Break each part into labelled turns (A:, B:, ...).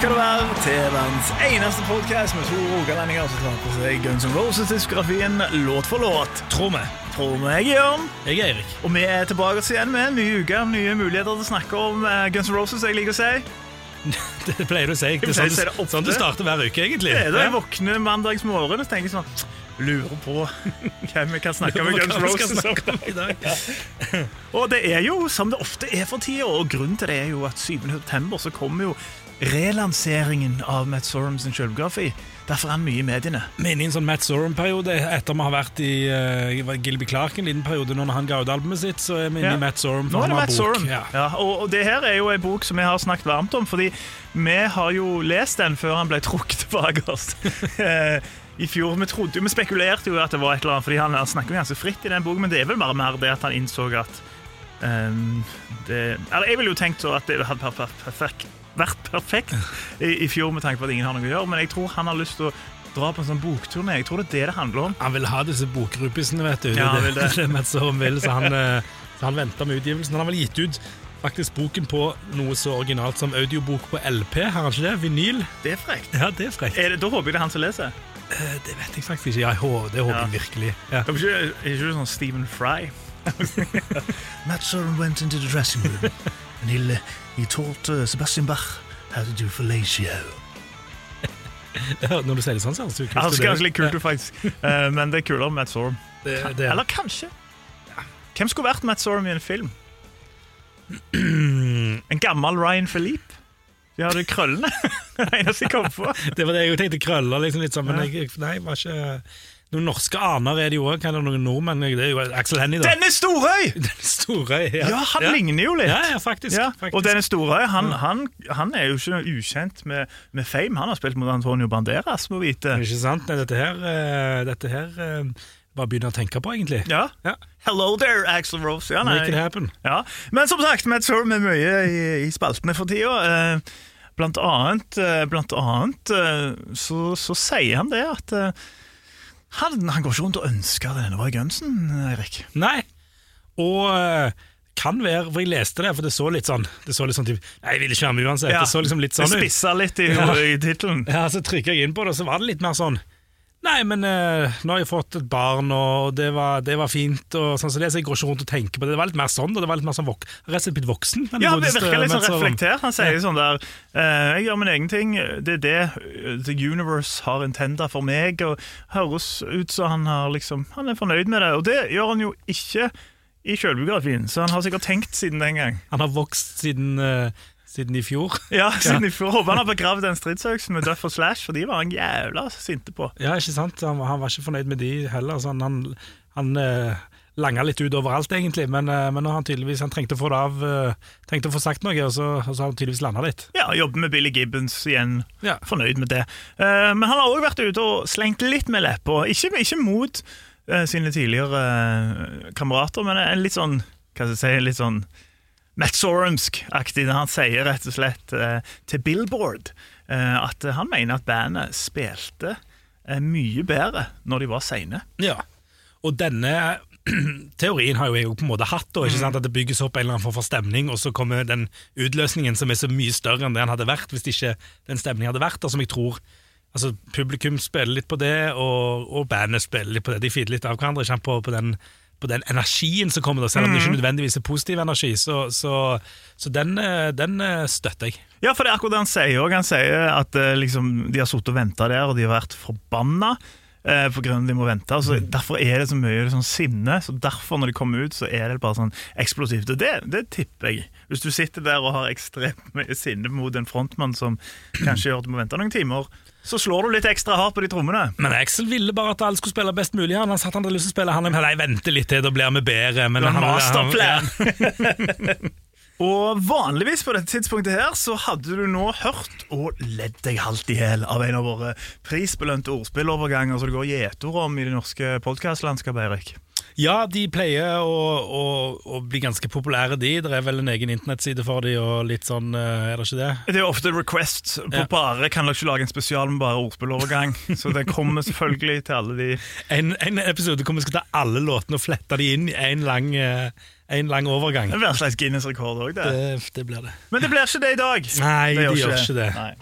A: Skal du være til verdens eneste podcast med to rogalendinger som tar på seg Guns N' Roses-diskografien låt for låt.
B: Tror vi.
A: Tror vi jeg er Jørn.
B: Jeg er Erik.
A: Og vi er tilbake igjen med en ny uke, nye muligheter til å snakke om eh, Guns N' Roses, jeg liker å si.
B: Det pleier du å si. Det er sånn,
A: det er
B: sånn du starter hver uke, egentlig.
A: Det er da jeg våkner mandags morgen og tenker sånn Lurer på hvem vi kan snakke med Guns N' Roses om
B: i dag.
A: Og det er jo, som det ofte er for tida, og grunnen til det er jo at 7. september så kommer jo relanseringen av Matt Sorum sin selvbiografi. Derfor er han mye i mediene.
B: Vi er i en sånn Matt Sorum-periode etter vi har vært i uh, Gilby Clark en liten periode. Når han ga ut albumet sitt, så er vi inne
A: Ja.
B: i Matt Sorum.
A: Nå er det Matt. Sorum.
B: Ja.
A: Ja, og, og det her er jo en bok som vi har snakket varmt om, fordi vi har jo lest den før han ble trukket tilbake oss. Eh, I fjor, Vi trodde vi spekulerte jo at det var et eller annet, fordi han, han snakker jo ganske fritt i den boken, men det er vel bare mer det at han innså at Um, det, eller Jeg ville jo tenkt så at det hadde vært perfekt, vært perfekt i, i fjor med tanke på at ingen har noe å gjøre, men jeg tror han har lyst til å dra på en sånn bokturné. Jeg tror det er det det handler om.
B: Han vil ha disse bokrupisene, vet du.
A: Ja, han vil det.
B: det er Matt vil, så han, eh, så han venter med utgivelsen. Han har vel gitt ut faktisk boken på noe så originalt som audiobok på LP, har han ikke det? Vinyl?
A: Det er frekt.
B: Ja, det er frekt.
A: Er det, da håper jeg det er han som leser.
B: Eh, Det vet jeg faktisk ikke. Ja, det håper
A: Ja.
B: jeg virkelig. Ja.
A: Er ikke, er ikke sånn Stephen Fry? Matt Soren went into the dressing room and he, he taught uh, Sebastian Bach how to do fellatio.
B: Når du sier det sånn, så høres det kult
A: det er ganske litt kult, faktisk. Uh, men det er kulere med Matt Sorum.
B: Det, det,
A: Eller kanskje. Hvem skulle vært Matt Sorum i en film? En gammel Ryan Philippe? De hadde krøllene. Det eneste jeg kom på.
B: Det var det jeg tenkte krøller, liksom litt sånn, men jeg, nei, var ikke Noen norske aner er det jo òg, noen nordmenn. Det er jo Axel Hennie, da.
A: Denne Storøy!
B: Denne Storøy, ja.
A: Ja, han ligner jo litt.
B: Ja, ja, faktisk.
A: Ja,
B: faktisk.
A: Og denne Storøy, han, han, han er jo ikke ukjent med, med fame. Han har spilt mot Antonio Banderas, må vite.
B: Ikke sant? Nei, dette her, eh, dette her eh, bare begynner å tenke på, egentlig.
A: Ja.
B: Ja.
A: Hello there, Axel Rose. Ja.
B: Make it happen.
A: Ja. Men som sagt, Matt Sir med mye i, i spaltene for tida. Eh, Blant annet, blant annet så, så sier han det at han, han går ikke rundt og ønsker denne var i Gunsen, Erik.
B: Nei. Og eh, kan være, for jeg leste det, for det så litt sånn Det så litt sånn typ, Nei, jeg vil ikke være med uansett. Det så liksom litt sånn
A: Det
B: ut.
A: spissa litt i,
B: Ja.
A: tittelen.
B: Ja, Så trykka jeg inn på det, og så var det litt mer sånn Nei, men eh, nå har jeg fått et barn, og det var, det var fint, og sånn så det, så jeg går ikke rundt og tenker på det. Det var litt mer sånn, og det var litt mer sånn vok rett og slett blitt voksen. men
A: Ja,
B: han
A: virker litt sånn reflektert. Han sier sånn der eh, Jeg gjør min egen ting. Det er det eh, The Universe har intenda for meg. Og høres ut som han har liksom Han er fornøyd med det. Og det gjør han jo ikke i selvbiografien, så han har sikkert tenkt siden den gang.
B: Han har vokst siden, eh, siden i fjor.
A: Ja, siden i fjor. Håper han har begravd den stridsøksen med Duff og Slash, for de var han jævla sinte på.
B: Ja, ikke sant? Han, han var ikke fornøyd med de heller. Sånn, han han eh, langa litt ut overalt, egentlig, men, eh, men han han trengte å få det av eh, Trengte å få sagt noe, og så, og så har han tydeligvis landa litt.
A: Ja, Jobber med Billy Gibbons igjen.
B: Ja.
A: Fornøyd med det. Eh, men han har òg vært ute og slengt litt med leppa. Ikke, ikke mot eh, sine tidligere eh, kamerater, men en litt sånn Hva skal jeg si, litt sånn Matt Sorumsk-aktig. Han sier rett og slett eh, til Billboard eh, at han mener at bandet spilte eh, mye bedre når de var seine.
B: Ja. Og denne teorien har jo jeg på en måte hatt, da, ikke sant? at det bygges opp en eller annen form for stemning, og så kommer den utløsningen som er så mye større enn det den hadde vært hvis ikke den stemningen hadde vært der, som jeg tror altså Publikum spiller litt på det, og, og bandet spiller litt på det. De feeder litt av hverandre ikke sant, på, på, den, på den energien som kommer, da, selv om det ikke nødvendigvis er positiv energi. Så, så, så den, eh, den eh, støtter jeg.
A: Ja, for det er akkurat det han sier òg. Han sier at eh, liksom, de har sittet og venta der, og de har vært forbanna. Eh, av at de må vente så Derfor er det så mye sånn sinne. Så Derfor når de kommer ut, så er det bare sånn eksplosivt. Og det, det tipper jeg. Hvis du sitter der og har ekstremt mye sinne mot en frontmann som kanskje gjør at du må vente noen timer, så slår du litt ekstra hardt på de trommene.
B: Men Axel ville bare at alle skulle spille best mulig. Han sa at han hadde lyst til å spille han Nei, vente litt til, da blir vi bedre. Men
A: var en
B: han-
A: masterplan. Og vanligvis på dette tidspunktet her så hadde du nå hørt og ledd deg halvt i hjel av en av våre prisbelønte ordspilloverganger som det går gjetord om i det norske podkastlandskapet, Eirik.
B: Ja, de pleier å, å, å bli ganske populære, de. Det er vel en egen internettside for de, og litt sånn, eh, er det ikke det?
A: Det er ofte request. På
B: Ja.
A: bare kan dere ikke lage en spesial med bare ordspillovergang. Så det kommer selvfølgelig til alle de
B: En, en episode hvor vi skal ta alle låtene og flette de inn i en lang, eh, en lang overgang.
A: Det blir en slags Guinness-rekord òg, det.
B: Det, det blir det.
A: Men det blir ikke det i dag.
B: Nei,
A: Det
B: de gjør ikke det.
A: Nei.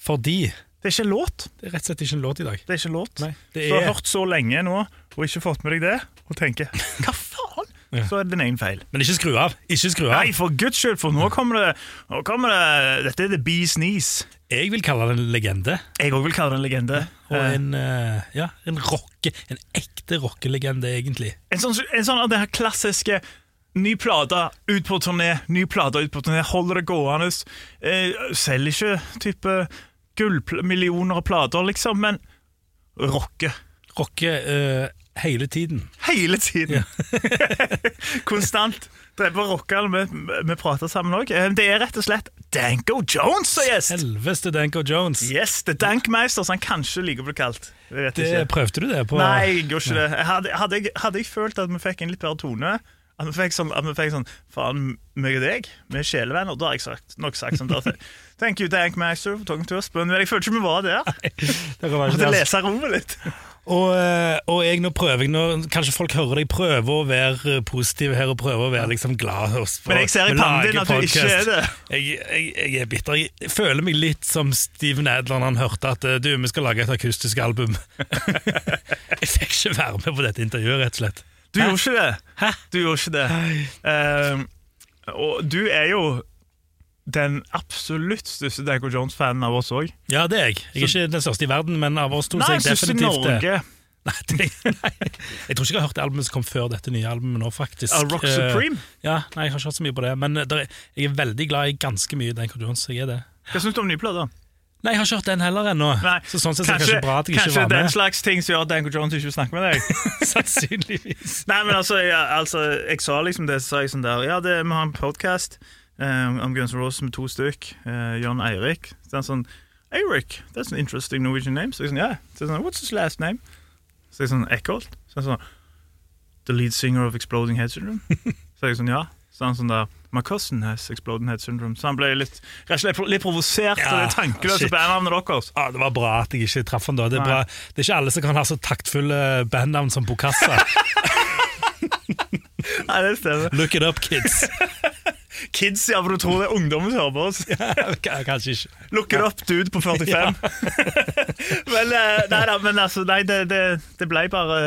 B: Fordi
A: Det er ikke en låt.
B: det er rett og slett ikke en låt i dag.
A: Det er ikke en låt.
B: Nei, det
A: Du har
B: er,
A: hørt så lenge nå og ikke fått med deg det, og tenker 'hva faen',
B: Ja.
A: så er det din egen feil.
B: men ikke skru av! Ikke skru av!
A: Nei, for guds skyld, for nå kommer det, nå kommer det Dette er The Bees Knees.
B: Jeg vil kalle det en legende.
A: Jeg òg vil kalle det en legende.
B: Og
A: Eh,
B: en, uh, ja, en rocke, en ekte rockelegende, egentlig.
A: En sånn, en sånn av det her klassiske Ny plate, ut på turné, ny plate, ut på turné, holder det gående. Eh, selger ikke type gullmillioner av plater, liksom, men rocker.
B: Rocker uh, hele tiden.
A: Hele tiden. Konstant. Dreper rockerne. Vi, vi prater sammen òg. Det er rett og slett Danko Jones som gjest.
B: Selveste Danko Jones.
A: Yes, The Dankmeister, som han kanskje liker å bli kalt.
B: Det, prøvde du det på?
A: Nei, jeg gjorde ikke det. Hadde, hadde, jeg, hadde jeg følt at vi fikk en litt bedre tone At vi fikk sånn, at vi fikk sånn Faen, meg og deg, vi er sjelevenner. Da har jeg sagt, nok sagt sånn der. Thank you, Dankmeister, for talking to us. Men jeg følte ikke vi var der.
B: Kan
A: Måtte lese rommet litt.
B: Og, eh, og jeg nå prøver jeg nå, Kanskje folk hører deg prøve å være eh, positiv her og prøve å være liksom glad. og-
A: Men jeg ser i pannen din at du ikke er det.
B: Jeg, jeg, jeg er bitter. Jeg føler meg litt som Steven Adler når han hørte at eh, du, vi skal lage et akustisk album. jeg fikk ikke være med på dette intervjuet, rett og slett.
A: Du
B: Hæ?
A: gjorde ikke det.
B: Hæ?
A: Du gjorde ikke det. Ehm, og du er jo den absolutt største Danko Jones-fanen av oss òg.
B: Ja, det er jeg. Jeg er ikke den største i verden, men av oss to så
A: Nei,
B: er jeg definitivt det. Nei, det, nei. Jeg tror ikke jeg har hørt albumet som kom før dette nye albumet nå, faktisk.
A: Uh, Rock
B: Supreme?
A: Supreme.
B: Ja, nei, Jeg har ikke hørt så mye på det, men der, er- jeg er veldig glad i ganske mye Danko Jones. Jeg er det.
A: Hva syns du om nye plater?
B: Nei, jeg har ikke hørt den heller ennå. Så sånn sett er det kanskje bra at jeg ikke var med.
A: kanskje den slags ting som gjør at Danko Jones ikke vil snakke med deg?
B: Sannsynligvis.
A: Nei, men altså, jeg, altså, jeg sa liksom det, så sa jeg sånn der Ja, det, vi har en podcast um, om Guns N' Roses med to stykk. Uh, John Eirik. Så han sånn Eirik, that's an interesting Norwegian name. Så jeg sånn, ja. Så jeg sånn, What's his last name? Så jeg sånn, Eckholt. Så jeg sånn The lead singer of Exploding Head Syndrome. Så jeg sånn, ja. Så han sånn der My cousin has exploding head syndrome. Så han ble litt, litt provosert
B: Ja,
A: av det tankeløse bandnavnet deres.
B: Ja, Det var bra at jeg ikke traff han da. Det er, bra. det er ikke alle som kan ha så taktfulle bandnavn som Bocassa.
A: Nei, det stemmer.
B: Look it up, kids.
A: Kids, ja, for du tror det er ungdommen som hører på oss.
B: ja, Kanskje ikke.
A: Look it up, dude på 45. men eh, nei da, men altså, nei, det, det, det ble bare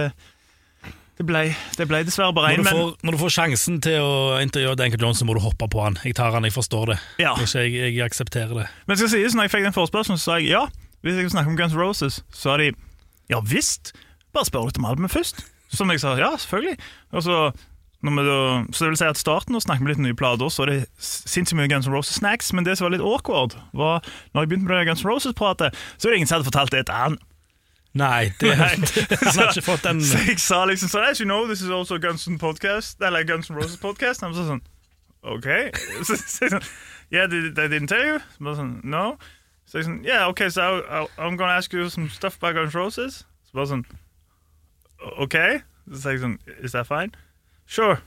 A: det ble, det ble dessverre bare én, men
B: får, når du får sjansen til å intervjue Danker Johnson, må du hoppe på han. Jeg tar han, jeg forstår det.
A: Ja.
B: Ikke, jeg, jeg aksepterer det.
A: Men skal sies, når jeg fikk den forespørselen, så sa jeg ja. Hvis jeg vil snakke om Guns Roses, så sa de ja visst. Bare spør litt om albumet først. Som jeg sa ja, selvfølgelig. Og så, når vi da, så det vil si at starten, og snakker vi litt nye plater, så er det sinnssykt mye Guns N' Roses-snacks. Men det som var litt awkward, var når jeg begynte med det Guns N' Roses-pratet, så er det ingen som hadde fortalt det til han.
B: Nei, det,
A: Nei.
B: han har ikke fått den.
A: Så jeg sa liksom sånn As you know, this is also Guns N' podcast Eller Guns N' Roses podcast. Og så sånn Ok. Så så sånn Yeah, they, they didn't tell you? Så sånn No. Så jeg sånn Yeah, okay, so I'll, I, I'm gonna ask you some stuff about Guns N' Roses. Så bare sånn Ok Så jeg sånn Is that fine? Sure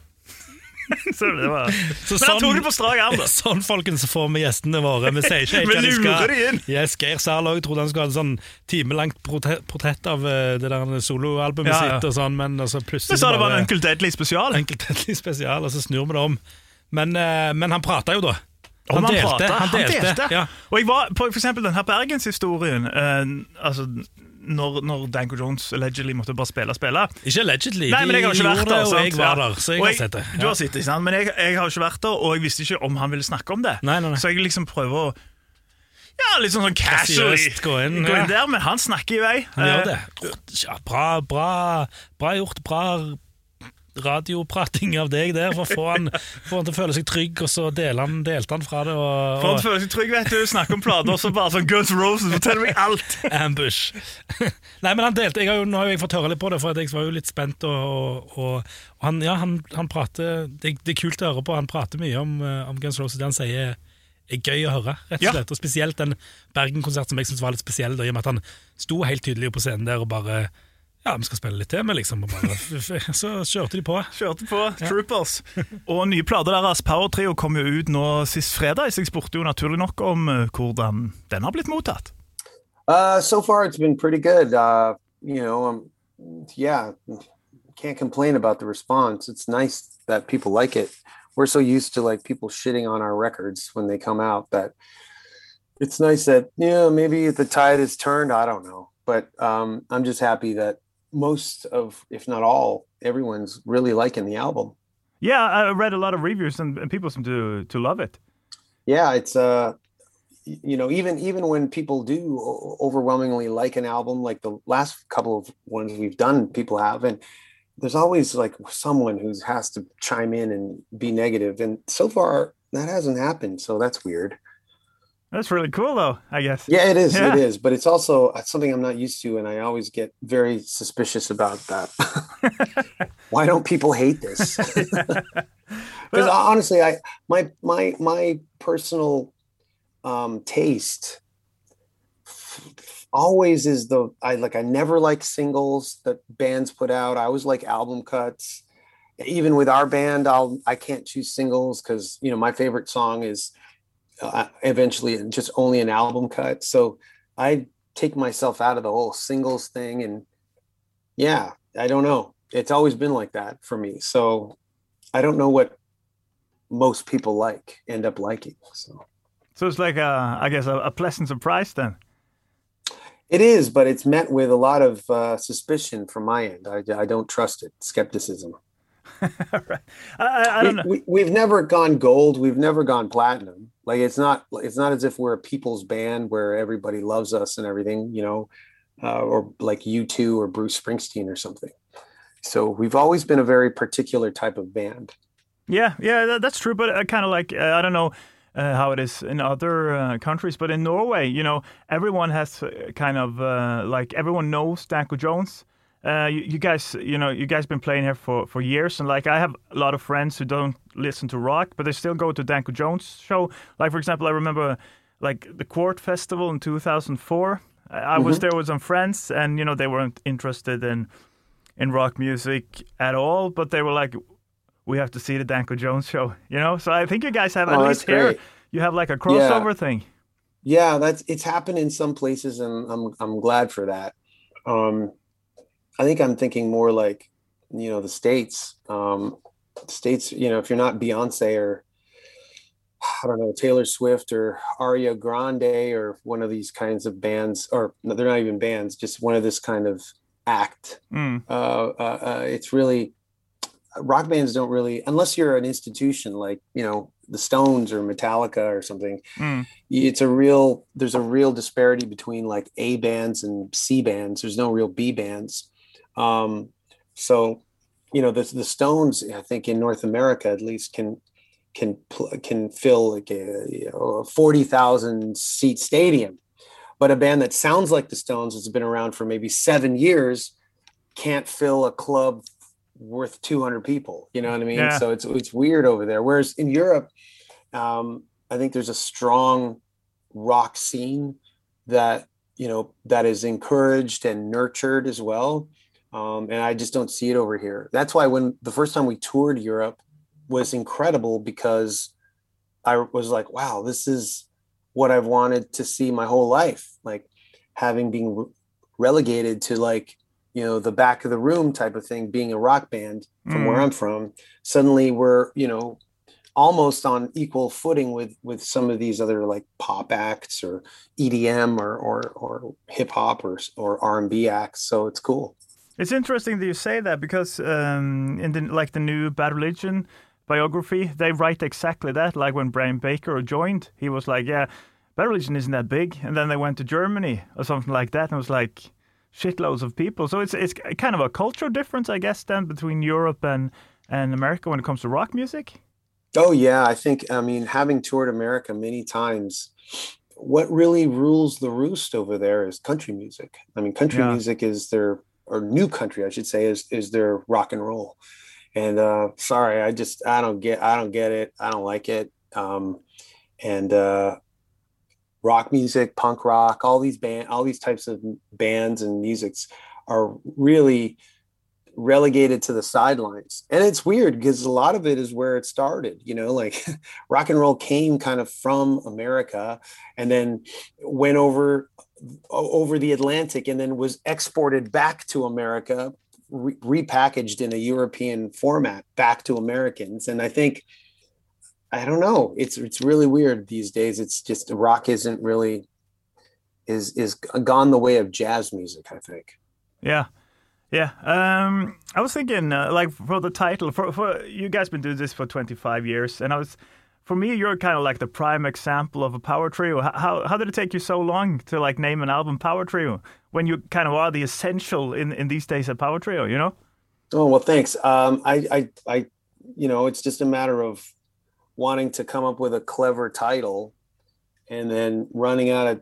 A: Så det var
B: Så
A: Men han tok det på strak arm da
B: Sånn, folkens, så får vi gjestene våre. Vi sier ikke hva de skal. Yes, Geir også trodde han skulle ha et sånn timelangt portrett av eh, det der soloalbumet
A: Ja, ja.
B: sitt, og sånn, men så plutselig
A: Jeg sa det var en
B: bare
A: Uncle Deadly spesial
B: enkelt Deadly spesial, og så snur vi det om. Men, eh, men han prata jo, da.
A: Han,
B: Han delte,
A: pratet,
B: han delte, ja.
A: Og jeg var på for eksempel denne Bergenshistorien eh, Altså når, når Danko Jones allegedly måtte bare spille og spille
B: Ikke allegedly,
A: Nei, men jeg har ikke vært der.
B: og jeg var der, så jeg
A: jeg
B: har sett det.
A: Du har sett det, sant? Men jeg, jeg har ikke vært der, og jeg visste ikke om han ville snakke om det.
B: Nei, nei, nei.
A: Så jeg liksom prøver å Ja, litt sånn, sånn casually
B: gå inn,
A: gå
B: ja.
A: der, men han snakker i vei.
B: Han gjør
A: Eh,
B: det. Bra, bra, bra gjort. Bra radioprating av deg der, for å få han, få han til å føle seg trygg, og så han, delte han fra det. Og,
A: For han
B: og
A: føler seg trygg, vet du. Snakker om plater, og så bare sånn Guns Roses, fortell meg alt!
B: ambush. Nei, men han delte, jeg har jo, Nå har jeg fått høre litt på det, for jeg var jo litt spent. Og, og, og, og han, ja, han, han prater det, det er kult å høre på. Han prater mye om, eh, om Guns Roses. Det han sier er gøy å høre, rett og
A: Ja.
B: slett. Og spesielt den Bergen-konserten som jeg synes var litt spesiell, da, i og med at han sto helt tydelig på scenen der og bare Ja, vi skal spille litt til, men liksom bare, Så kjørte de på.
A: Kjørte på Troopers. Og nye plater deres, Power Trio, kom jo ut nå sist fredag, så jeg spurte jo naturlig nok om eh, hvordan den har blitt mottatt.
C: Uh, so far, it's been pretty good. Uh, you know, um, yeah, can't complain about the response. It's nice that people like it. We're so used to like people shitting on our records when they come out that it's nice that yeah, maybe the tide has turned. I don't know, but um, I'm just happy that most of, if not all, everyone's really liking the album.
A: Yeah, I read a lot of reviews and, people seem to to love it.
C: Yeah, it's uh you know even even when people do overwhelmingly like an album like the last couple of ones we've done people have and there's always like someone who has to chime in and be negative and so far that hasn't happened so that's weird
A: that's really cool, though. I guess.
C: Yeah, it is. Yeah. It is, but it's also uh, something I'm not used to, and I always get very suspicious about that. Why don't people hate this? Because well, honestly, I my my my personal um, taste always is the I like I never like singles that bands put out. I always like album cuts. Even with our band, I'll I can't choose singles because you know my favorite song is uh, eventually just only an album cut. So I take myself out of the whole singles thing. And yeah, I don't know. It's always been like that for me. So I don't know what most people like end up liking. So,
A: so it's like a, I guess, a, a pleasant surprise then.
C: It is, but it's met with a lot of uh, suspicion from my end. I, I don't trust it, skepticism.
A: right. I, I, don't
C: we, know. We, have never gone gold. We've never gone platinum. Like it's not. It's not as if we're a people's band where everybody loves us and everything. You know, uh, or like U2 or Bruce Springsteen or something. So we've always been a very particular type of band.
A: Yeah, yeah, that's true. But uh, kind of like uh, I don't know. Uh, how it is in other uh, countries. But in Norway, you know, everyone has uh, kind of like everyone knows Danko Jones. Uh, you, you, guys, you know, you guys been playing here for, for years, and like I have a lot of friends who don't listen to rock, but they still go to Danko Jones show. Like for example, I remember like the Quart Festival in 2004. I, mm-hmm. was there with some friends, and you know they weren't interested in in rock music at all, but they were like, "We have to see the Danko Jones show," you know. So I think you guys have at oh, least here you have like a crossover yeah. thing.
C: Yeah, that's it's happened in some places, and I'm I'm glad for that. Um, I think I'm thinking more like, you know, the states. Um, states, you know, if you're not Beyonce or I don't know Taylor Swift or Ariana Grande or one of these kinds of bands, or no, they're not even bands, just one of this kind of act. Mm. Uh, uh, uh, it's really rock bands don't really, unless you're an institution like you know the Stones or Metallica or something. Mm. It's a real there's a real disparity between like A bands and C bands. There's no real B bands. Um, so, you know, the the Stones, I think in North America at least, can can can fill like a, you know, a forty thousand seat stadium, but a band that sounds like the Stones has been around for maybe seven years can't fill a club worth 200 people. You know what i mean? Yeah. so it's it's weird over there. Whereas in europe um, i think there's a strong rock scene that you know that is encouraged and nurtured as well um, and I just don't see it over here. That's why when the first time we toured Europe was incredible because I was like, wow, this is what I've wanted to see my whole life. Like having been re- relegated to like, you know, the back of the room type of thing, being a rock band from mm. where I'm from. Suddenly we're, you know, almost on equal footing with with some of these other like pop acts or EDM or or, or hip hop or or R&B acts. So it's cool.
A: It's interesting that you say that because um, in the like the new Bad Religion biography, they write exactly that. Like when Brian Baker joined, he was like, "Yeah, Bad Religion isn't that big," and then they went to Germany or something like that, and it was like shitloads of people. So it's it's kind of a cultural difference, I guess, then between Europe and and America when it comes to rock music.
C: Oh yeah, I think I mean having toured America many times, what really rules the roost over there is country music. I mean, country yeah. music is their or new country, I should say, is is their rock and roll. And uh, sorry, I just I don't get I don't get it. I don't like it. Um, and uh, rock music, punk rock, all these band, all these types of bands and musics are really relegated to the sidelines. And it's weird because a lot of it is where it started, you know, like rock and roll came kind of from America and then went over over the Atlantic and then was exported back to America re- repackaged in a European format back to Americans. And I think I don't know, it's it's really weird these days. It's just rock isn't really is is gone the way of jazz music, I think.
A: Yeah. Yeah, um, I was thinking, uh, like for the title, for, for you guys been doing this for 25 years, and I was, for me, you're kind of like the prime example of a power trio. How how did it take you so long to like name an album power trio when you kind of are the essential in in these days of power trio? You know.
C: Oh well, thanks. Um, I I I, you know, it's just a matter of wanting to come up with a clever title, and then running out of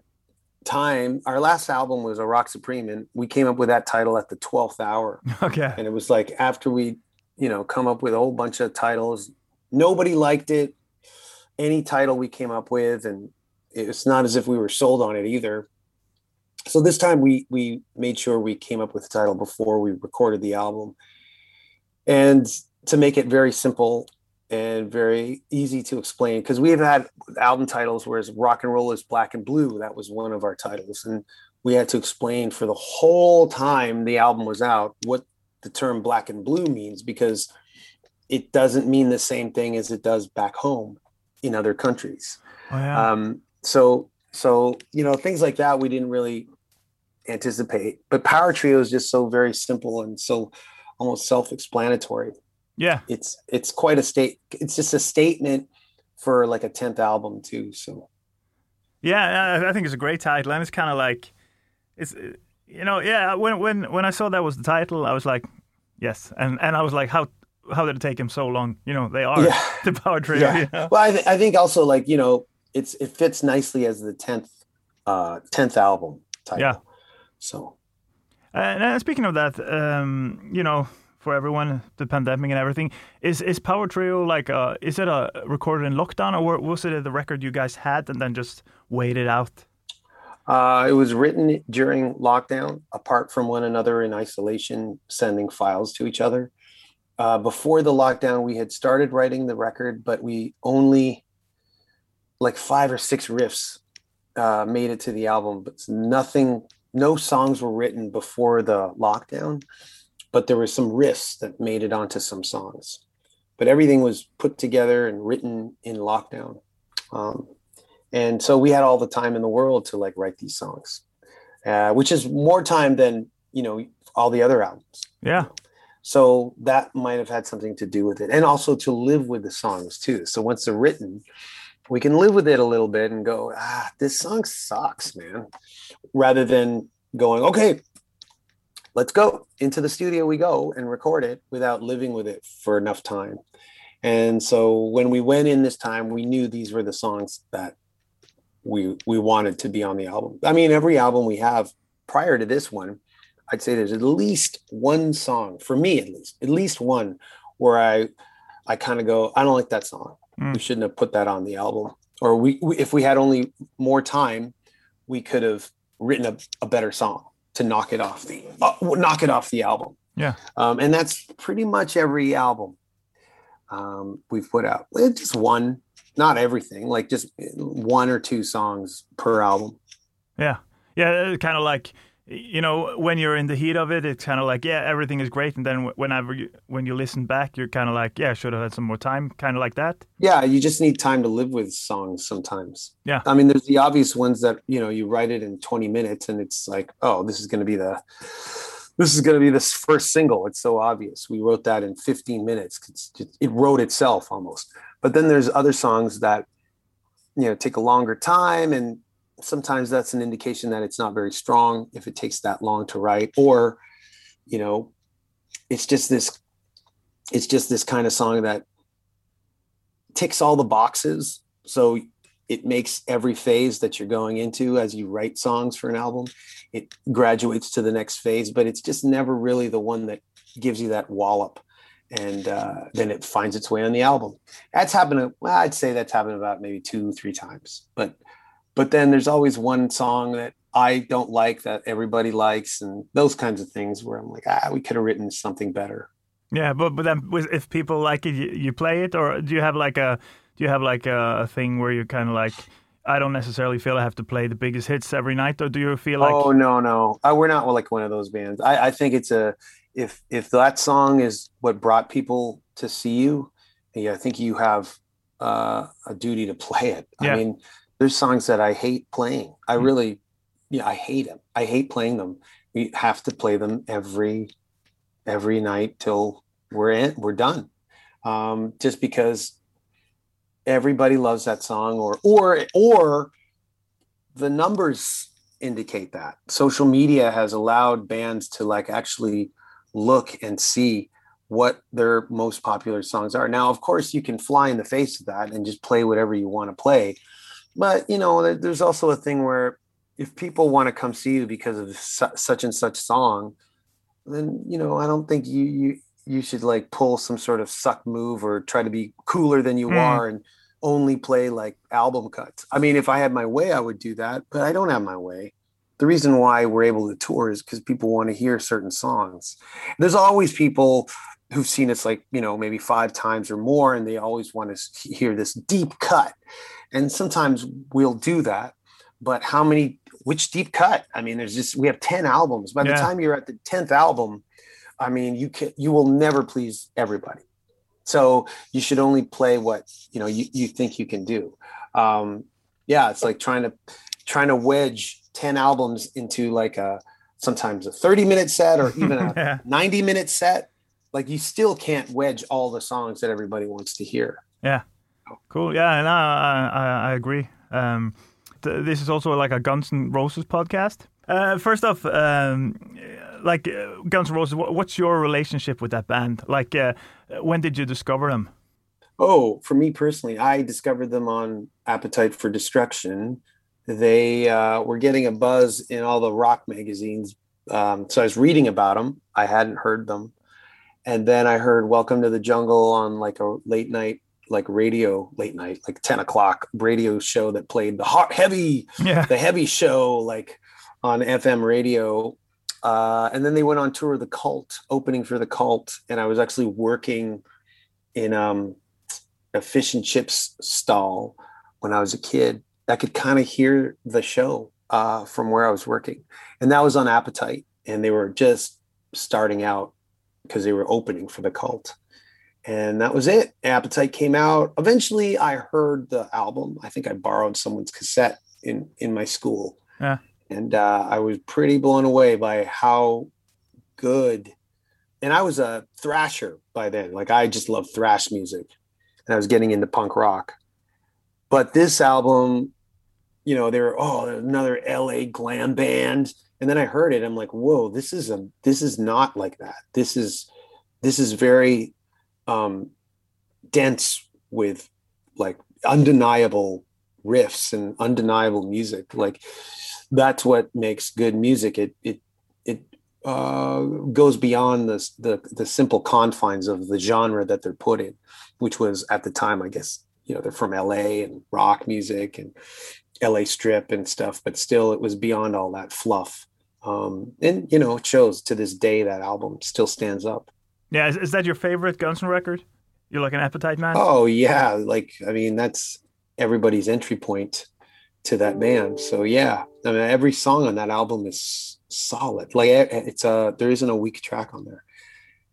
C: time our last album was a rock supreme and we came up with that title at the 12th hour
A: okay
C: and it was like after we you know come up with a whole bunch of titles nobody liked it any title we came up with and it's not as if we were sold on it either. So this time we we made sure we came up with the title before we recorded the album. And to make it very simple and very easy to explain because we have had album titles whereas rock and roll is black and blue. That was one of our titles. And we had to explain for the whole time the album was out what the term black and blue means because it doesn't mean the same thing as it does back home in other countries.
A: Oh, yeah.
C: um, so so you know things like that we didn't really anticipate but power trio is just so very simple and so almost self-explanatory.
A: Yeah.
C: It's it's quite a state it's just a statement for like a 10th album too so.
A: Yeah i think it's a great title and it's kind of like it's you know yeah when when when i saw that was the title i was like yes and and i was like how how did it take him so long you know they are
C: yeah.
A: the power trio
C: yeah.
A: You know?
C: well I, th- I think also like you know it's it fits nicely as the 10th uh 10th album title
A: Yeah.
C: so
A: and uh, speaking of that um you know for everyone, the pandemic and everything. Is is Power Trio like uh is it a recorded in lockdown or was it the record you guys had and then just waited out?
C: uh, it was written during lockdown, apart from one another in isolation, sending files to each other. Uh, before the lockdown, we had started writing the record, but we only like five or six riffs uh, made it to the album. But nothing, no songs were written before the lockdown but there were some riffs that made it onto some songs. But everything was put together and written in lockdown. Um, and so we had all the time in the world to like write these songs, uh, which is more time than, you know, all the other albums.
A: Yeah.
C: So that might have had something to do with it. And also to live with the songs too. So once they're written, we can live with it a little bit and go, ah, this song sucks, man. Rather than going, okay, let's go into the studio we go and record it without living with it for enough time and so when we went in this time we knew these were the songs that we we wanted to be on the album i mean every album we have prior to this one i'd say there's at least one song for me at least at least one where i i kind of go i don't like that song
A: Mm.
C: we shouldn't have put that on the album or we, we if we had only more time we could have written a, a better song to knock it off the uh, knock it off the album.
A: Yeah.
C: Um, and that's pretty much every album um, we've put out. Just one, not everything, like just one or two songs per album.
A: Yeah. Yeah, kind of like you know when you're in the heat of it, it's kind of like yeah, everything is great, and then whenever you, when you listen back, you're kind of like yeah, should have had some more time, kind of like that.
C: Yeah, you just need time to live with songs sometimes.
A: Yeah.
C: I mean, there's the obvious ones that you know you write it in 20 minutes, and it's like, oh, this is going to be the this is going to be this first single. It's so obvious. We wrote that in 15 minutes. Just, it wrote itself almost. But then there's other songs that you know take a longer time and sometimes that's an indication that it's not very strong if it takes that long to write or you know it's just this it's just this kind of song that ticks all the boxes. So it makes every phase that you're going into as you write songs for an album it graduates to the next phase but it's just never really the one that gives you that wallop and uh, then it finds its way on the album. That's happened well, i'd say that's happened about maybe two three times but but then there's always one song that I don't like that everybody likes, and those kinds of things where I'm like, ah, we could have written something better.
A: Yeah, but but then if people like it, you, you play it, or do you have like a do you have like a, thing where you kind of like I don't necessarily feel I have to play the biggest hits every night, or do you feel like?
C: Oh no, no, uh, we're not like one of those bands. I, I think it's a if if that song is what brought people to see you, yeah, I think you have uh, a duty to play it.
A: Yeah.
C: I mean, there's songs that I hate playing. I
A: Mm.
C: really, yeah, I hate them. I hate playing them. We have to play them every every night till we're in, we're done. Um, just because everybody loves that song, or or or the numbers indicate that social media has allowed bands to like actually look and see what their most popular songs are. Now, of course, you can fly in the face of that and just play whatever you want to play. But, you know, there's also a thing where if people want to come see you because of su- such and such song, then, you know, I don't think you, you, you should like pull some sort of suck move or try to be cooler than you
A: Hmm.
C: are and only play like album cuts. I mean, if I had my way, I would do that, but I don't have my way. The reason why we're able to tour is because people want to hear certain songs. There's always people who've seen us like, you know, maybe five times or more, and they always want to hear this deep cut. And sometimes we'll do that. But how many, which deep cut? I mean, there's just, we have 10 albums. By the time you're at the 10th album, I mean, you can, you will never please everybody. So you should only play what, you know, you, you think you can do. Um, yeah, it's like trying to, trying to wedge 10 albums into like a, sometimes a 30 minute set or even a
A: yeah.
C: 90 minute set like you still can't wedge all the songs that everybody wants to hear Yeah.
A: Cool. Yeah, and I, I, I agree. Um, th- this is also like a Guns N' Roses podcast. Uh, first off, um, like uh, Guns N' Roses, what, what's your relationship with that band? Like, uh, when did you discover them?
C: oh for me personally i discovered them on appetite for destruction they uh, were getting a buzz in all the rock magazines um, so i was reading about them i hadn't heard them and then i heard welcome to the jungle on like a late night like radio late night like 10 o'clock radio show that played the hot heavy
A: Yeah.
C: the heavy show like on FM radio. Uh, and then they went on tour of the cult, opening for the cult. And I was actually working in um, a fish and chips stall when I was a kid. I could kind of hear the show uh, from where I was working. And that was on Appetite. And they were just starting out because they were opening for the cult. And that was it. Appetite came out. Eventually, I heard the album. I think I borrowed someone's cassette in in my school.
A: Yeah.
C: And uh, I was pretty blown away by how good. And I was a thrasher by then. Like I just loved thrash music, and I was getting into punk rock. But this album, you know, they were oh another LA glam band, and then I heard it. I'm like, whoa, this is a this is not like that. This is this is very um, dense with like undeniable riffs and undeniable music. Like that's what makes good music. It it it uh, goes beyond the, the the simple confines of the genre that they're put in, which was at the time, I guess, you know, they're from L.A. and rock music and L.A. strip and stuff, but still, it was beyond all that fluff. Um, and you know, it shows to this day that album still stands up.
A: Yeah. Is, is that your favorite Guns N' record? You're like an Appetite man?
C: Oh yeah, like I mean that's everybody's entry point to that band. So yeah, I mean every song on that album is solid. Like it's a there isn't a weak track on there.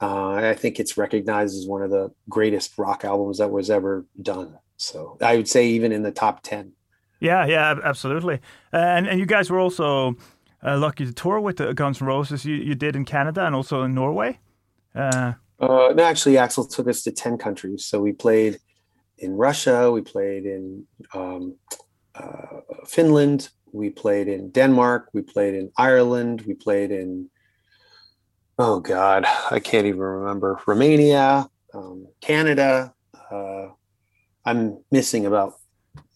C: Uh, I think it's recognized as one of the greatest rock albums that was ever done. So I would say even in the top ten.
A: Yeah, yeah, absolutely. And and you guys were also uh, lucky to tour with the Guns N' Roses. You you did in Canada and also in Norway. Uh,
C: Uh, no, actually, Axl took us to 10 countries. So we played in Russia, we played in um, uh, Finland, we played in Denmark, we played in Ireland, we played in, oh God, I can't even remember, Romania, um, Canada. Uh, I'm missing about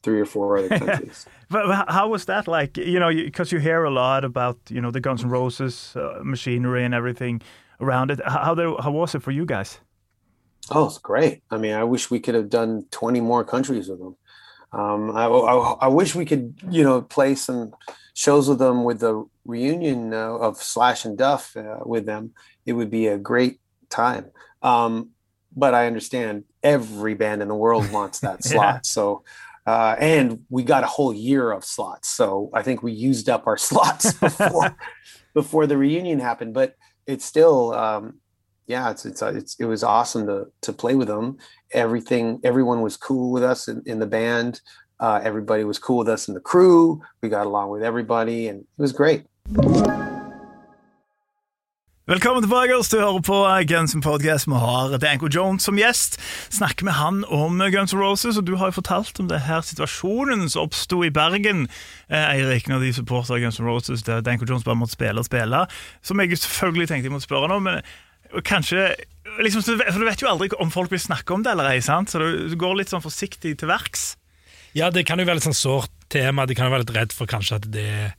C: three or four other countries.
A: but how was that like? You know, because you hear a lot about you know the Guns N' Roses uh, machinery and everything around it. How how, there, how was it for you guys?
C: Oh, it's great. I mean, I wish we could have done 20 more countries with them. Um, I, I, I wish we could, you know, play some shows with them with the reunion uh, of Slash and Duff uh, with them. It would be a great time. Um, but I understand every band in the world wants that
A: Yeah.
C: slot. So, uh, and we got a whole year of slots. So I think we used up our slots before before the reunion happened. But it's still, um, yeah, it's it's, uh, it's it was awesome to to play with them. Everything, everyone was cool with us in, in the band. Uh, everybody was cool with us in the crew. We got along with everybody, and it was great.
A: Velkommen tilbake. Du hører på Guns N' Podcast. Vi har Danko Jones som gjest. Snakker med han om Guns N' Roses, og du har jo fortalt om det her situasjonen som oppsto i Bergen. Eh, Eirik, når de supporter Guns N' Roses, der Danko Jones bare måtte spille og spille. Som jeg selvfølgelig tenkte jeg måtte spørre om, men kanskje liksom, For du vet jo aldri om folk vil snakke om det eller ei, sant? så du går litt sånn forsiktig til verks.
B: Ja, det kan jo være litt sånn sårt tema. De kan jo være litt redd for kanskje at det er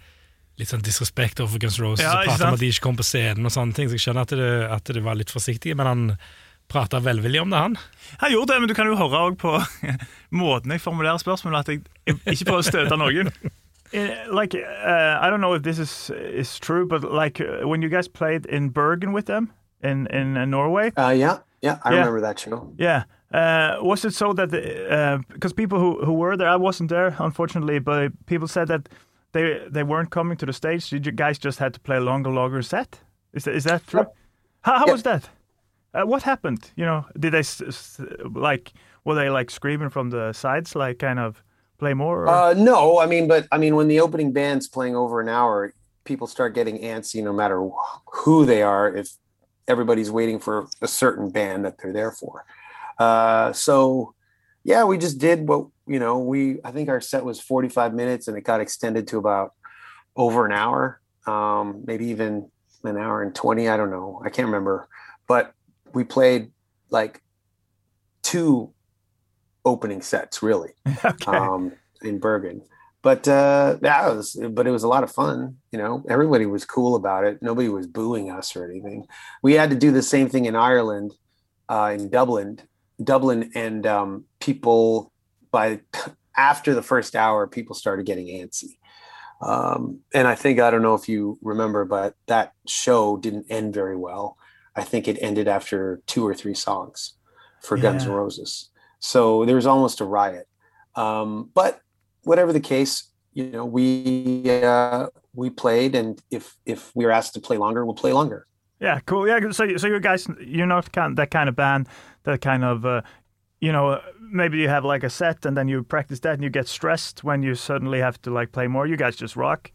B: litt sånn disrespekt overfor Guns Roses.
A: Ja,
B: og prata om at de ikke kom på scenen og sånne ting. Så jeg skjønner at det, at det var litt forsiktig, men han prata velvillig om det, han.
A: Han gjorde det, men du kan jo høre òg på måten jeg formulerer spørsmålet, at jeg, jeg ikke prøver å støte noen. Eh, like, uh, I don't know if this is is true, but like uh, when you guys played in Bergen with them in in uh, Norway,
C: Uh, yeah, yeah, I
A: Yeah.
C: remember that show.
A: yeah. Uh, was it so that because people who, who were there, I wasn't there unfortunately, but people said that they they weren't coming to the stage. You guys just had to play a longer, longer set. Is that, is that true?
C: Yep.
A: How, how
C: Yep.
A: was that? Uh, what happened? You know, did they like were they like screaming from the sides, like kind of play more? Or?
C: Uh, no, I mean, but I mean, when the opening band's playing over an hour, people start getting antsy no matter who they are. If everybody's waiting for a certain band that they're there for, uh, so yeah, we just did what you know. We I think our set was forty five minutes, and it got extended to about over an hour, um, maybe even an hour and twenty. I don't know. I can't remember, but we played like two opening sets really
A: okay.
C: um, in Bergen. But uh, that was, but it was a lot of fun. You know, everybody was cool about it. Nobody was booing us or anything. We had to do the same thing in Ireland, uh, in Dublin, Dublin, and um, people by after the first hour, people started getting antsy. Um, and I think I don't know if you remember, but that show didn't end very well. I think it ended after two or three songs for Guns N' Roses. So there was almost a riot. Um, but whatever the case, you know, we uh, we played, and if if we were asked to play longer, we'll play longer.
A: Yeah, cool. Yeah, so so you guys, you're not kind that kind of band that kind of, uh, you know, uh, maybe you have like a set and then you practice that and you get stressed when you suddenly have to like play more. You guys just rock.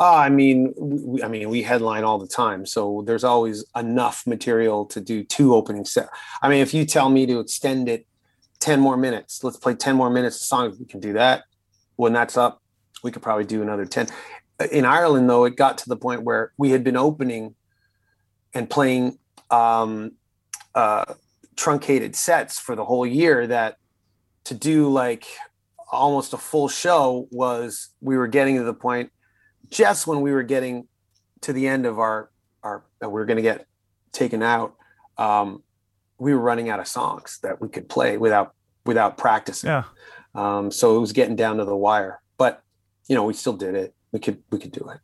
C: Uh, I mean, we, I mean, we headline all the time, so there's always enough material to do two opening set. I mean, if you tell me to extend it ten more minutes, let's play ten more minutes of songs. We can do that. When that's up, we could probably do another ten. In Ireland, though, it got to the point where we had been opening and playing um, uh, truncated sets for the whole year. That to do like almost a full show was we were getting to the point just when we were getting to the end of our our we were going to get taken out um we were running out of songs that we could play without without practicing
A: Yeah.
C: um so it was getting down to the wire but you know we still did it we could we could do it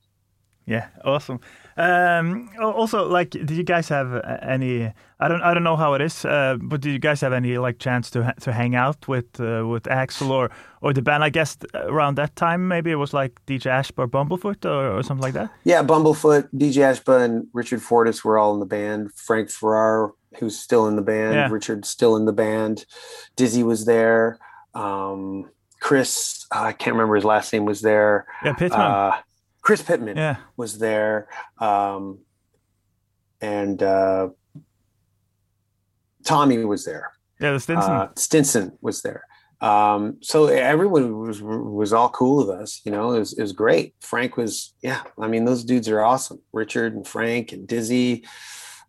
A: Yeah, awesome. Um, also, like, did you guys have uh, any? I don't, I don't know how it is, uh, but did you guys have any like chance to ha- to hang out with uh, with Axl or or the band? I guess around that time, maybe it was like DJ Ashba or Bumblefoot or, or something like that.
C: yeah bumblefoot dj ashba and richard fortus were all in the band frank ferrer who's still in the band
A: Yeah.
C: richard's still in the band dizzy was there um chris uh, i can't remember his last name was there
A: Yeah,
C: Pitman. Chris Pitman
A: yeah,
C: was there, um, and uh, Tommy was there.
A: yeah, the Stinson.
C: Uh, Stinson was there. Um, so everyone was was all cool with us. You know, it was, it was great. Frank was, yeah. I mean, those dudes are awesome. Richard and Frank and Dizzy,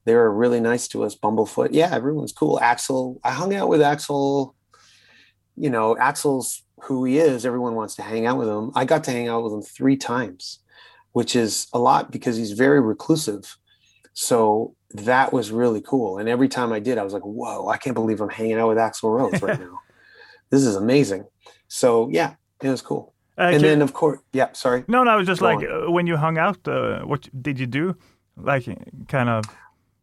C: they were really nice to us. Bumblefoot, yeah, everyone's cool. Axl, I hung out with Axl. You know, Axl's who he is. Everyone wants to hang out with him. I got to hang out with him three times, which is a lot because he's very reclusive. So that was really cool. And every time I did, I was like, whoa, I can't believe I'm hanging out with Axl Rose right now. This is amazing. So yeah, it was cool.
A: Uh,
C: and then of course, yeah. Sorry.
A: no, no, I was just
C: Go
A: like uh, when you hung out. Uh, what did you do? Like, kind of.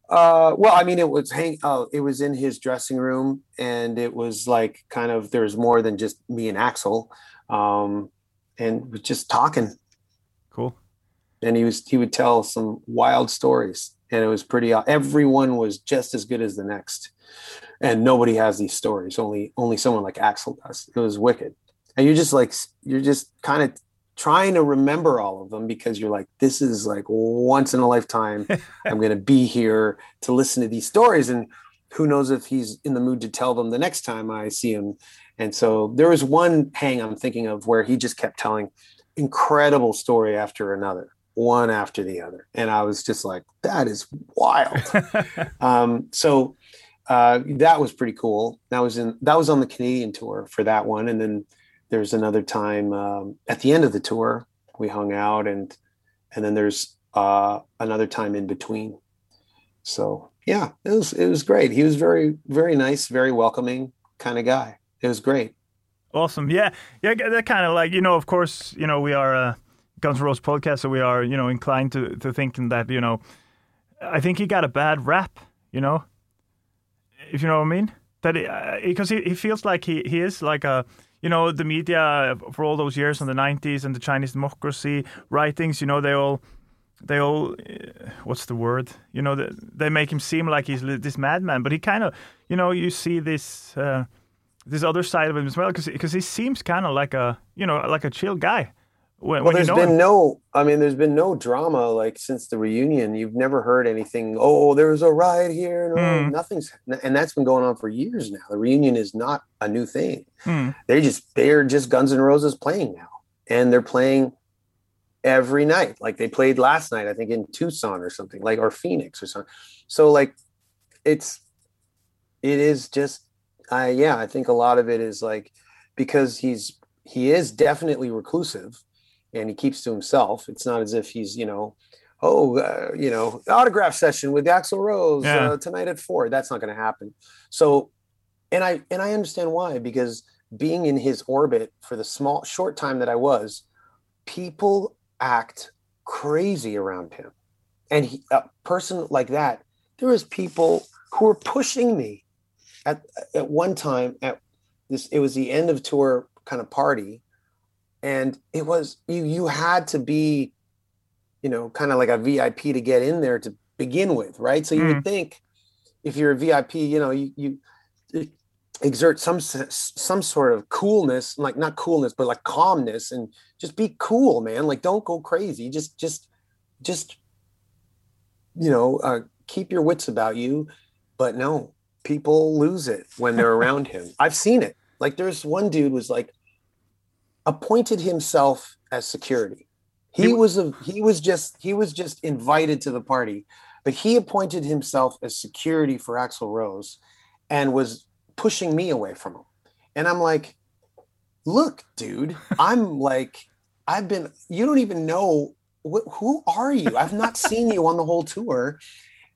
C: Uh, well, I mean, it was hang. Oh, it was in his dressing room, and it was like kind of there was more than just me and Axl, um, and was just talking.
A: Cool.
C: And he was he would tell some wild stories, and it was pretty. Everyone was just as good as the next, and nobody has these stories. Only only someone like Axl does. It was wicked, and you're just like you're just kind of trying to remember all of them because you're like this is like once in a lifetime i'm going to be here to listen to these stories and who knows if he's in the mood to tell them the next time i see him and so there was one hang i'm thinking of where he just kept telling incredible story after another one after the other. And i was just like that is wild. Um, so uh, that was pretty cool. That was in that was on the canadian tour for that one. And then there's another time um, at the end of the tour we hung out and and then there's uh, another time in between. So yeah it was it was great. He was very very nice very welcoming kind of guy. It was great.
A: Awesome. Yeah. Yeah. They're kind of like, you know, of course, you know, we are a Guns N' Roses podcast, so we are, you know, inclined to, to thinking that, you know, I think he got a bad rap, you know, if you know what I mean. That uh, because he, he feels like he, he is like a, you know, the media for all those years in the 90s and the Chinese democracy writings, you know, they all, they all, uh, what's the word? You know, they, they make him seem like he's this madman, but he kind of, you know, you see this. Uh, this other side of him as well because he seems kind of like a you know like a chill guy when,
C: well
A: when
C: there's been no i mean there's been no drama like since the reunion. You've never heard anything oh there was a riot here no
A: Mm.
C: nothing's and that's been going on for years now. The reunion is not a new thing.
A: Hmm.
C: they just they're just guns N' roses playing now and they're playing every night. Like they played last night i think in tucson or something like or phoenix or something. So like it's it is just i yeah i think a lot of it is like because he's he is definitely reclusive and he keeps to himself. It's not as if he's you know oh uh, you know autograph session with Axl Rose
A: Yeah.
C: uh, tonight at four. That's not going to happen. So and i and i understand why because being in his orbit for the small short time that i was people act crazy around him. And he, a person like that there was people who were pushing me at at one time at this it was the end of tour kind of party and it was you you had to be you know kind of like a vip to get in there to begin with right? So you
A: Mm.
C: would think if you're a vip you know you you exert some some sort of coolness like not coolness but like calmness and just be cool man. Like don't go crazy. Just just just you know uh, keep your wits about you. But no people lose it when they're around him. I've seen it. Like there's one dude was like appointed himself as security. He
A: He-
C: was a he was just he was just invited to the party but he appointed himself as security for Axl Rose and was pushing me away from him. And i'm like look dude i'm like i've been you don't even know wh- who are you? I've not seen you on the whole tour.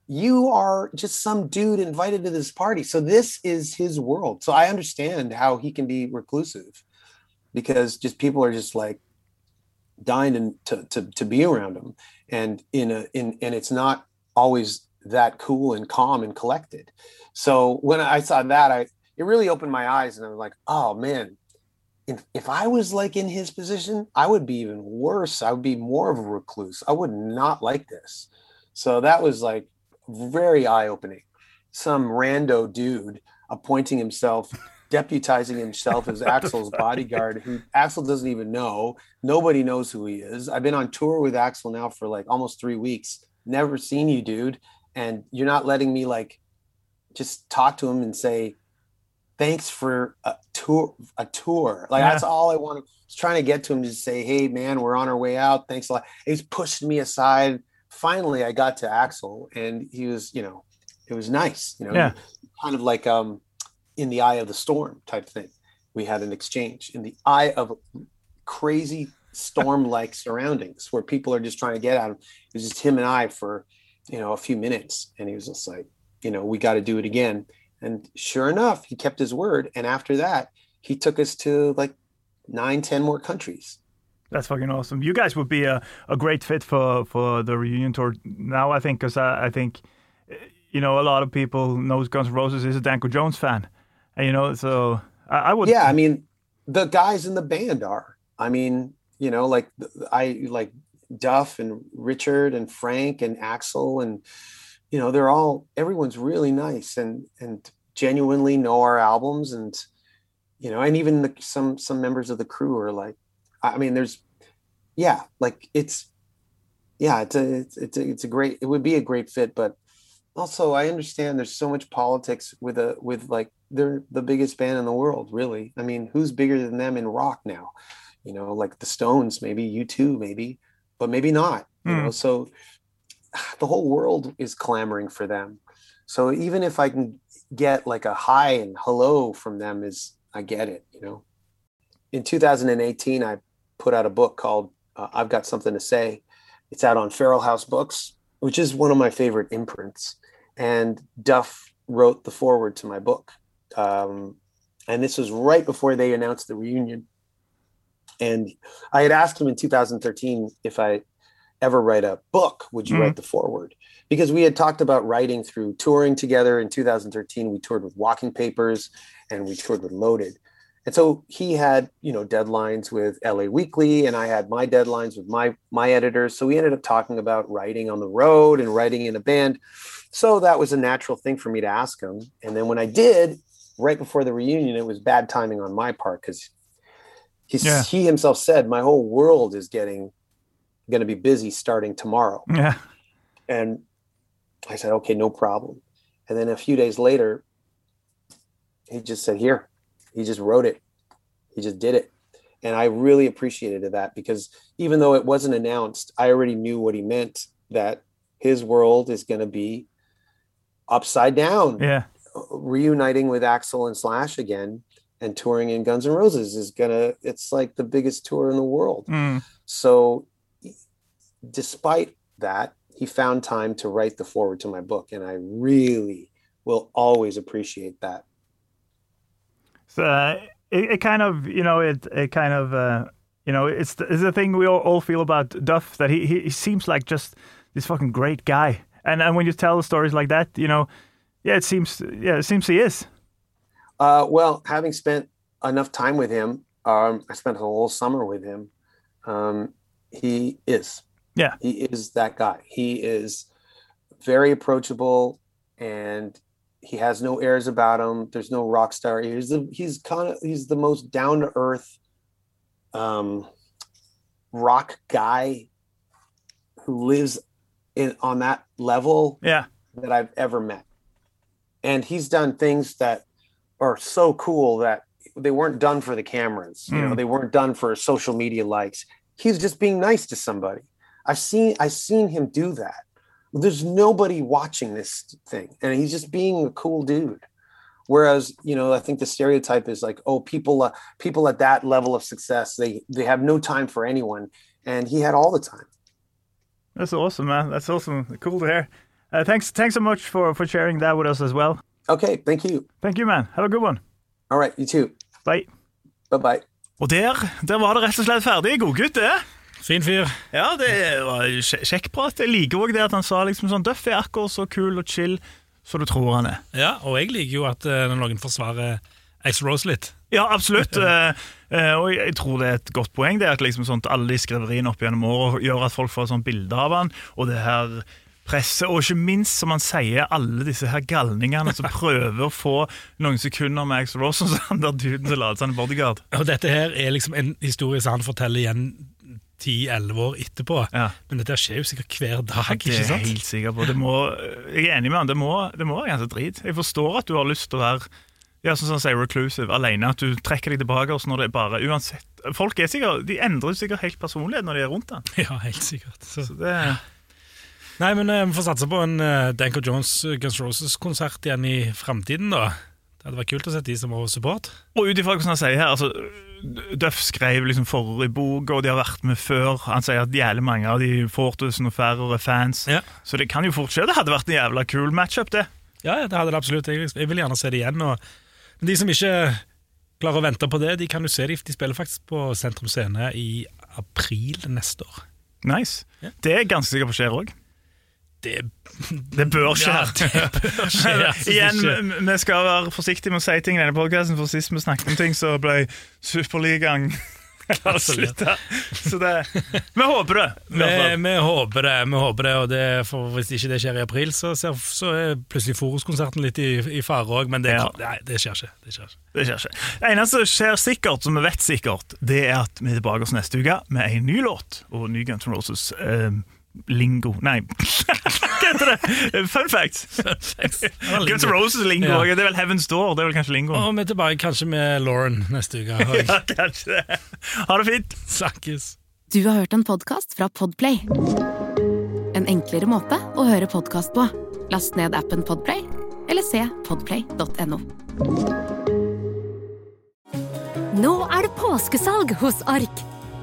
C: You are just some dude invited to this party. So this is his world. So i understand how he can be reclusive because just people are just like dying to, to, to, be around him and in a in and it's not always that cool and calm and collected. So when i saw that i it really opened my eyes and i was like oh man. If, if i was like in his position i would be even worse. I would be more of a recluse. I would not like this. So that was like very eye-opening. Some rando dude appointing himself deputizing himself as Axl's bodyguard who Axl doesn't even know. Nobody knows who he is. I've been on tour with Axl now for like almost three weeks. Never seen you dude. And you're not letting me like just talk to him and say thanks for a tour a tour. Like
A: Yeah.
C: that's all i want I was trying to get to him to say hey man we're on our way out. Thanks a lot. He's pushed me aside. Finally i got to Axl and he was you know it was nice you know
A: Yeah.
C: kind of like um in the eye of the storm type thing we had an exchange in the eye of crazy storm like surroundings where people are just trying to get at him it was just him and i for you know a few minutes and he was just like you know we got to do it again and sure enough he kept his word and after that he took us to like nine, ten more countries.
A: That's fucking awesome. You guys would be a, a great fit for, for the reunion tour now, I think, because I, I think, eh, you know, a lot of people knows Guns N' Roses is a Danko Jones fan. And, you know, so I, I would.
C: Yeah, I mean, the guys in the band are. I mean, you know, like I like Duff and Richard and Frank and Axl and you know they're all everyone's really nice and and genuinely know our albums and you know and even the, some some members of the crew are like I mean there's yeah like it's yeah it's a it's a, it's a great it would be a great fit but also I understand there's so much politics with a with like they're the biggest band in the world really I mean who's bigger than them in rock now you know, like the Stones, maybe U2, maybe, but maybe not. You know, so the whole world is clamoring for them. So even if I can get like a hi and hello from them, is I get it. You know, in 2018, I put out a book called uh, "I've Got Something to Say." It's out on Feral House Books, which is one of my favorite imprints. And Duff wrote the foreword to my book. Um, and this was right before they announced the reunion and I had asked him in 2013 if I ever write a book, would you
A: Mhm.
C: write the foreword? Because we had talked about writing through touring together. In 2013, we toured with Walking Papers and we toured with Loaded. And so he had, you know, deadlines with LA Weekly, and I had my deadlines with my my editors. So we ended up talking about writing on the road and writing in a band. So that was a natural thing for me to ask him. And then when I did, right before the reunion, it was bad timing on my part because he
A: Yeah.
C: he himself said my whole world is getting going to be busy starting tomorrow.
A: Yeah.
C: And I said, okay, no problem. And then a few days later, he just said, here, he just wrote it. He just did it. And I really appreciated that because even though it wasn't announced, I already knew what he meant that his world is going to be upside down,
A: Yeah.
C: reuniting with Axl and Slash again and touring in Guns N' Roses is going to, it's like the biggest tour in the world.
A: Mm.
C: So, despite that, he found time to write the foreword to my book, and I really will always appreciate that.
A: So uh, it, it kind of, you know, it, it kind of, uh, you know, it's the, it's the thing we all, all feel about Duff that he, he he seems like just this fucking great guy, and and when you tell stories like that, you know, yeah, it seems, yeah, it seems he is.
C: Uh, well, having spent enough time with him, um, I spent a whole summer with him. Um, he is,
A: Yeah.
C: he is that guy. He is very approachable, and he has no airs about him. There's no rock star. He's the he's kind of he's the most down to earth, um, rock guy who lives in on that level
A: Yeah.
C: that I've ever met. And he's done things that are so cool that they weren't done for the cameras. You know,
A: Mm.
C: they weren't done for social media likes. He's just being nice to somebody. I've seen I've seen him do that. There's nobody watching this thing, and he's just being a cool dude. Whereas, you know, I think the stereotype is like, oh, people, uh, people at that level of success, they they have no time for anyone, and he had all the time.
A: That's awesome, man. That's awesome. Cool to hear. Uh, thanks, thanks so much for for sharing that with us as well.
C: Okay, thank you.
A: Thank you, man. Have a good one.
C: All right, you too.
A: Bye.
C: Bye bye.
A: Og der, der var det rett og slett ferdig. Godgutt, det.
B: Fin fyr.
A: Ja, det var kjekk prat. Jeg liker òg det at han sa liksom sånn Duff er akkurat så kul og chill som du tror han er.
B: Ja, og jeg liker jo at uh, noen forsvarer Ace Rose litt.
A: Ja, absolutt. Eh, og jeg tror det er et godt poeng det er at liksom sånt, alle de skriveriene opp gjennom året gjør at folk får et sånt bilde av han, og det her presset, og ikke minst, som han sier, alle disse her galningene som prøver å få noen sekunder med Axel Ross og han der duden som later seg en bodyguard.
B: Og dette her er liksom en historie som han forteller igjen 10-11 år etterpå.
A: Ja.
B: Men dette skjer jo sikkert hver dag, ikke sant?
A: Det er jeg helt sikker på. Det må, jeg er enig med han. Det må, det må være ganske drit. Jeg forstår at du har lyst til å være ja, sånn som han sier, reclusive, alene. At du trekker deg tilbake også når det er bare uansett. Folk er sikkert, de endrer sikkert helt personlighet når de er rundt den.
B: Ja, helt sikkert. Så.
A: Så det,
B: Nei, men eh, vi får satse på en uh, Danko Jones eh, Guns Roses-konsert igjen i framtiden, da. Det hadde vært kult å se de som var support.
A: og ut ifra hva han sier her altså, Duff skrev liksom forrige bok, og de har vært med før. Han sier at jævlig mange av de Fortusen og Færre er fans.
B: Ja.
A: Så det kan jo fort skje. Det hadde vært en jævla kul matchup, det.
B: Ja, det hadde det absolutt. Jeg vil gjerne se det igjen. Og, men de som ikke klarer å vente på det. De kan jo se de, de spiller faktisk på Sentrum Scene i april neste år.
A: Nice.
B: Ja.
A: Det er jeg ganske sikker på skjer òg.
B: Det,
A: Det bør skje.
B: Ja, det bør skje. Jeg
A: Igjen, vi- vi skal være forsiktige med å si ting i denne podkasten, for sist vi snakket om ting, så ble Superligaen avslutta. Så det Vi håper det.
B: vi, vi håper det, vi håper det, og det, for hvis ikke det skjer i april, så, så er plutselig Forus-konserten litt i, i fare òg, men det,
A: Ja.
B: nei, det skjer ikke. Det skjer ikke.
A: Det skjer ikke. Det eneste som skjer sikkert, som vi vet sikkert, det er at vi er tilbake oss neste uke med en ny låt og ny Guns N' Roses. eh, lingo Nei, hva heter det? Fun facts. Guns N' Roses lingo.
B: Ja.
A: Det er vel Heaven's Door. Det er vel kanskje lingo.
B: Og vi er tilbake kanskje med Lauren neste uke.
A: Ja, kanskje det. Ha det fint.
B: Snakkes.
D: Du har hørt en podkast fra Podplay. En enklere måte å høre podkast på. Last ned appen Podplay, eller se podplay.no.
E: Nå er det påskesalg hos Ark.